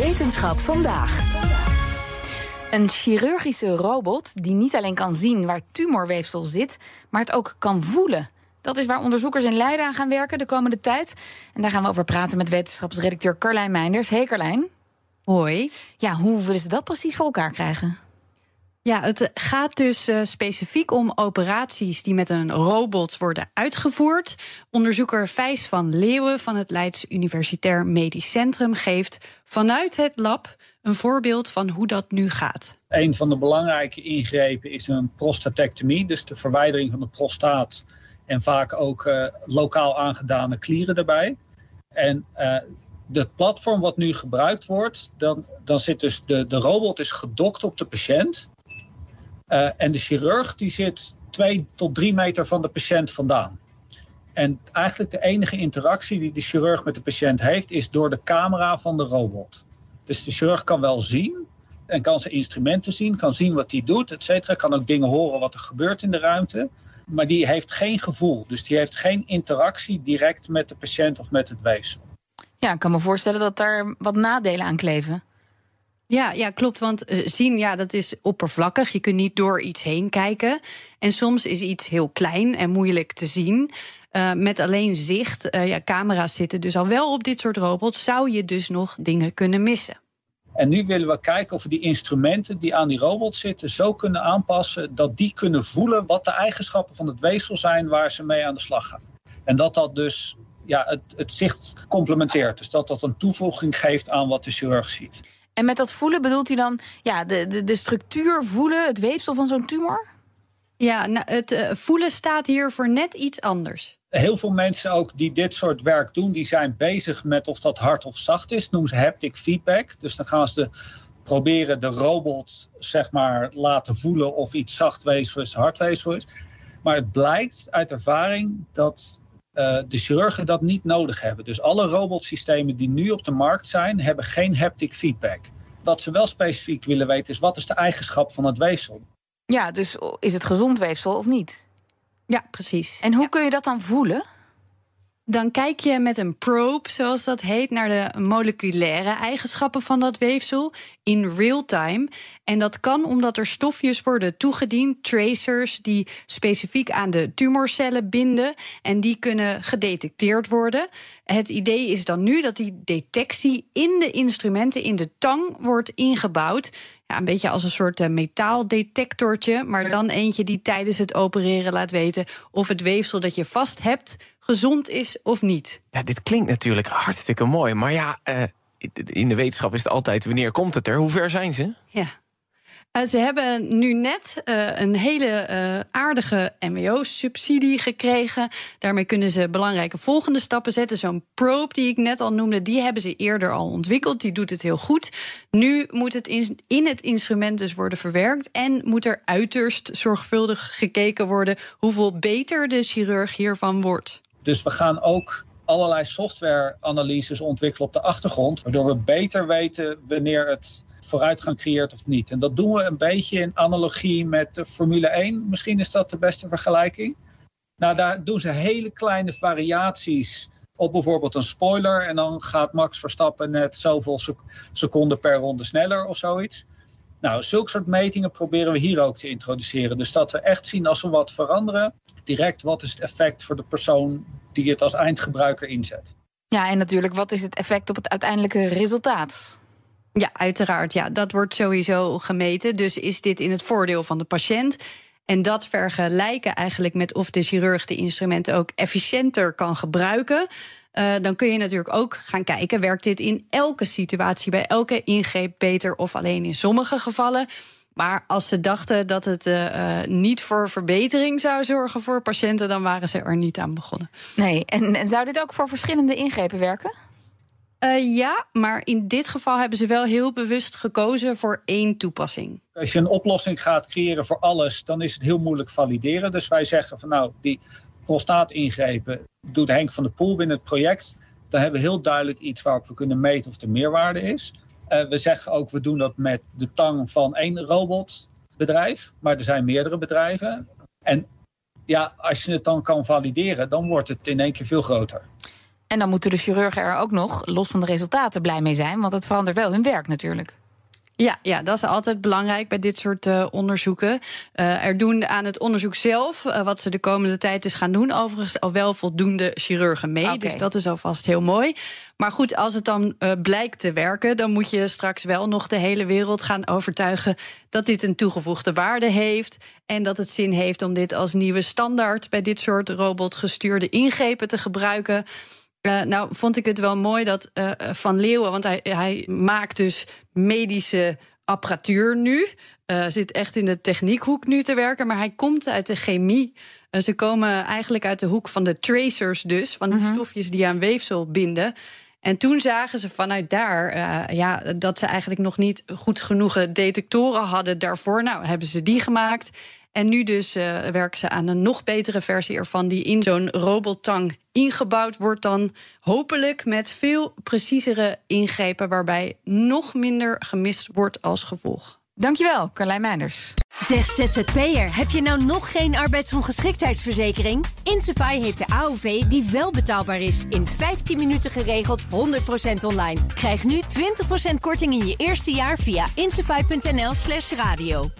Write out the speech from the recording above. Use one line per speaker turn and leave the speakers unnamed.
Wetenschap vandaag. Een chirurgische robot die niet alleen kan zien waar tumorweefsel zit, maar het ook kan voelen. Dat is waar onderzoekers in Leiden aan gaan werken de komende tijd. En daar gaan we over praten met wetenschapsredacteur Carlijn Meinders. Hey Carlijn.
Hoi.
Ja, hoe willen ze dat precies voor elkaar krijgen?
Ja, het gaat dus uh, specifiek om operaties die met een robot worden uitgevoerd. Onderzoeker Vijs van Leeuwen van het Leids Universitair Medisch Centrum geeft vanuit het lab een voorbeeld van hoe dat nu gaat.
Een van de belangrijke ingrepen is een prostatectomie, dus de verwijdering van de prostaat en vaak ook uh, lokaal aangedane klieren daarbij. En uh, het platform wat nu gebruikt wordt, dan, dan zit dus de, de robot is gedokt op de patiënt. Uh, en de chirurg die zit twee tot drie meter van de patiënt vandaan. En eigenlijk de enige interactie die de chirurg met de patiënt heeft, is door de camera van de robot. Dus de chirurg kan wel zien en kan zijn instrumenten zien, kan zien wat hij doet, et cetera. Kan ook dingen horen wat er gebeurt in de ruimte. Maar die heeft geen gevoel. Dus die heeft geen interactie direct met de patiënt of met het weefsel.
Ja, ik kan me voorstellen dat daar wat nadelen aan kleven.
Ja, ja, klopt. Want zien, ja, dat is oppervlakkig. Je kunt niet door iets heen kijken. En soms is iets heel klein en moeilijk te zien. Uh, met alleen zicht, uh, ja, camera's zitten dus al wel op dit soort robots, zou je dus nog dingen kunnen missen.
En nu willen we kijken of we die instrumenten die aan die robot zitten zo kunnen aanpassen dat die kunnen voelen wat de eigenschappen van het weefsel zijn waar ze mee aan de slag gaan. En dat dat dus ja, het, het zicht complementeert. Dus dat dat een toevoeging geeft aan wat de chirurg ziet.
En met dat voelen bedoelt hij dan ja, de, de, de structuur voelen, het weefsel van zo'n tumor?
Ja, nou, het uh, voelen staat hier voor net iets anders.
Heel veel mensen ook die dit soort werk doen, die zijn bezig met of dat hard of zacht is. Noemen ze haptic feedback. Dus dan gaan ze proberen de robot zeg maar laten voelen of iets zacht weefsel is, hard weefsel is. Maar het blijkt uit ervaring dat de chirurgen dat niet nodig hebben. Dus alle robotsystemen die nu op de markt zijn, hebben geen haptic feedback. Wat ze wel specifiek willen weten is wat is de eigenschap van het weefsel.
Ja, dus is het gezond weefsel of niet?
Ja, precies.
En hoe
ja.
kun je dat dan voelen?
Dan kijk je met een probe, zoals dat heet, naar de moleculaire eigenschappen van dat weefsel in real time. En dat kan omdat er stofjes worden toegediend, tracers, die specifiek aan de tumorcellen binden. En die kunnen gedetecteerd worden. Het idee is dan nu dat die detectie in de instrumenten, in de tang, wordt ingebouwd. Ja, een beetje als een soort uh, metaaldetectortje, maar dan eentje die tijdens het opereren laat weten of het weefsel dat je vast hebt gezond is of niet.
Ja, dit klinkt natuurlijk hartstikke mooi, maar ja, uh, in de wetenschap is het altijd wanneer komt het er? Hoe ver zijn ze?
Ja. Uh, ze hebben nu net uh, een hele uh, aardige MWO-subsidie gekregen. Daarmee kunnen ze belangrijke volgende stappen zetten. Zo'n probe die ik net al noemde, die hebben ze eerder al ontwikkeld. Die doet het heel goed. Nu moet het in, in het instrument dus worden verwerkt. En moet er uiterst zorgvuldig gekeken worden hoeveel beter de chirurg hiervan wordt.
Dus we gaan ook allerlei software-analyses ontwikkelen op de achtergrond, waardoor we beter weten wanneer het vooruitgang creëert of niet. En dat doen we een beetje in analogie met de Formule 1. Misschien is dat de beste vergelijking. Nou, daar doen ze hele kleine variaties op bijvoorbeeld een spoiler. En dan gaat Max Verstappen net zoveel seconden per ronde sneller of zoiets. Nou, zulke soort metingen proberen we hier ook te introduceren. Dus dat we echt zien als we wat veranderen, direct wat is het effect voor de persoon die het als eindgebruiker inzet.
Ja, en natuurlijk, wat is het effect op het uiteindelijke resultaat?
Ja, uiteraard. Ja, dat wordt sowieso gemeten. Dus is dit in het voordeel van de patiënt? En dat vergelijken eigenlijk met of de chirurg de instrumenten ook efficiënter kan gebruiken. Uh, dan kun je natuurlijk ook gaan kijken: werkt dit in elke situatie, bij elke ingreep beter of alleen in sommige gevallen? Maar als ze dachten dat het uh, niet voor verbetering zou zorgen voor patiënten, dan waren ze er niet aan begonnen.
Nee, en, en zou dit ook voor verschillende ingrepen werken?
Uh, ja, maar in dit geval hebben ze wel heel bewust gekozen voor één toepassing.
Als je een oplossing gaat creëren voor alles, dan is het heel moeilijk valideren. Dus wij zeggen van nou, die prostaat-ingrepen doet Henk van der Poel binnen het project. Dan hebben we heel duidelijk iets waarop we kunnen meten of er meerwaarde is. Uh, we zeggen ook, we doen dat met de tang van één robotbedrijf. Maar er zijn meerdere bedrijven. En ja, als je het dan kan valideren, dan wordt het in één keer veel groter.
En dan moeten de chirurgen er ook nog, los van de resultaten, blij mee zijn. Want het verandert wel hun werk natuurlijk.
Ja, ja, dat is altijd belangrijk bij dit soort uh, onderzoeken. Uh, er doen aan het onderzoek zelf, uh, wat ze de komende tijd dus gaan doen, overigens al wel voldoende chirurgen mee. Okay. Dus dat is alvast heel mooi. Maar goed, als het dan blijkt te werken, dan moet je straks wel nog de hele wereld gaan overtuigen dat dit een toegevoegde waarde heeft. En dat het zin heeft om dit als nieuwe standaard bij dit soort robotgestuurde ingrepen te gebruiken. Uh, nou, vond ik het wel mooi dat uh, Van Leeuwen, want hij, hij maakt dus medische apparatuur nu. Uh, zit echt in de techniekhoek nu te werken, maar hij komt uit de chemie. ze komen eigenlijk uit de hoek van de tracers, dus van die -huh. stofjes die aan weefsel binden. En toen zagen ze vanuit daar ja, dat ze eigenlijk nog niet goed genoeg detectoren hadden daarvoor. Nou, hebben ze die gemaakt. En nu dus uh, werken ze aan een nog betere versie ervan, die in zo'n robottang ingebouwd wordt dan hopelijk met veel preciezere ingrepen waarbij nog minder gemist wordt als gevolg.
Dankjewel, Carlijn Meinders.
Zeg ZZP'er, heb je nou nog geen arbeidsongeschiktheidsverzekering? Insafai heeft de AOV die wel betaalbaar is. In 15 minuten geregeld, 100% online. Krijg nu 20% korting in je eerste jaar via insafai.nl slash radio.